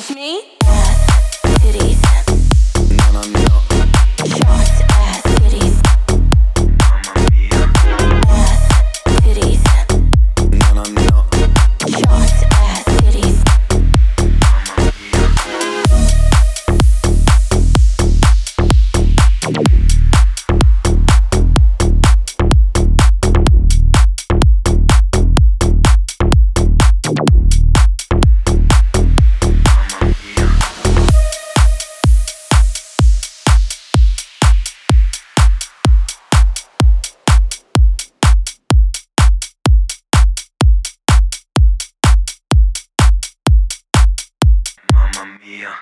judge me? mía.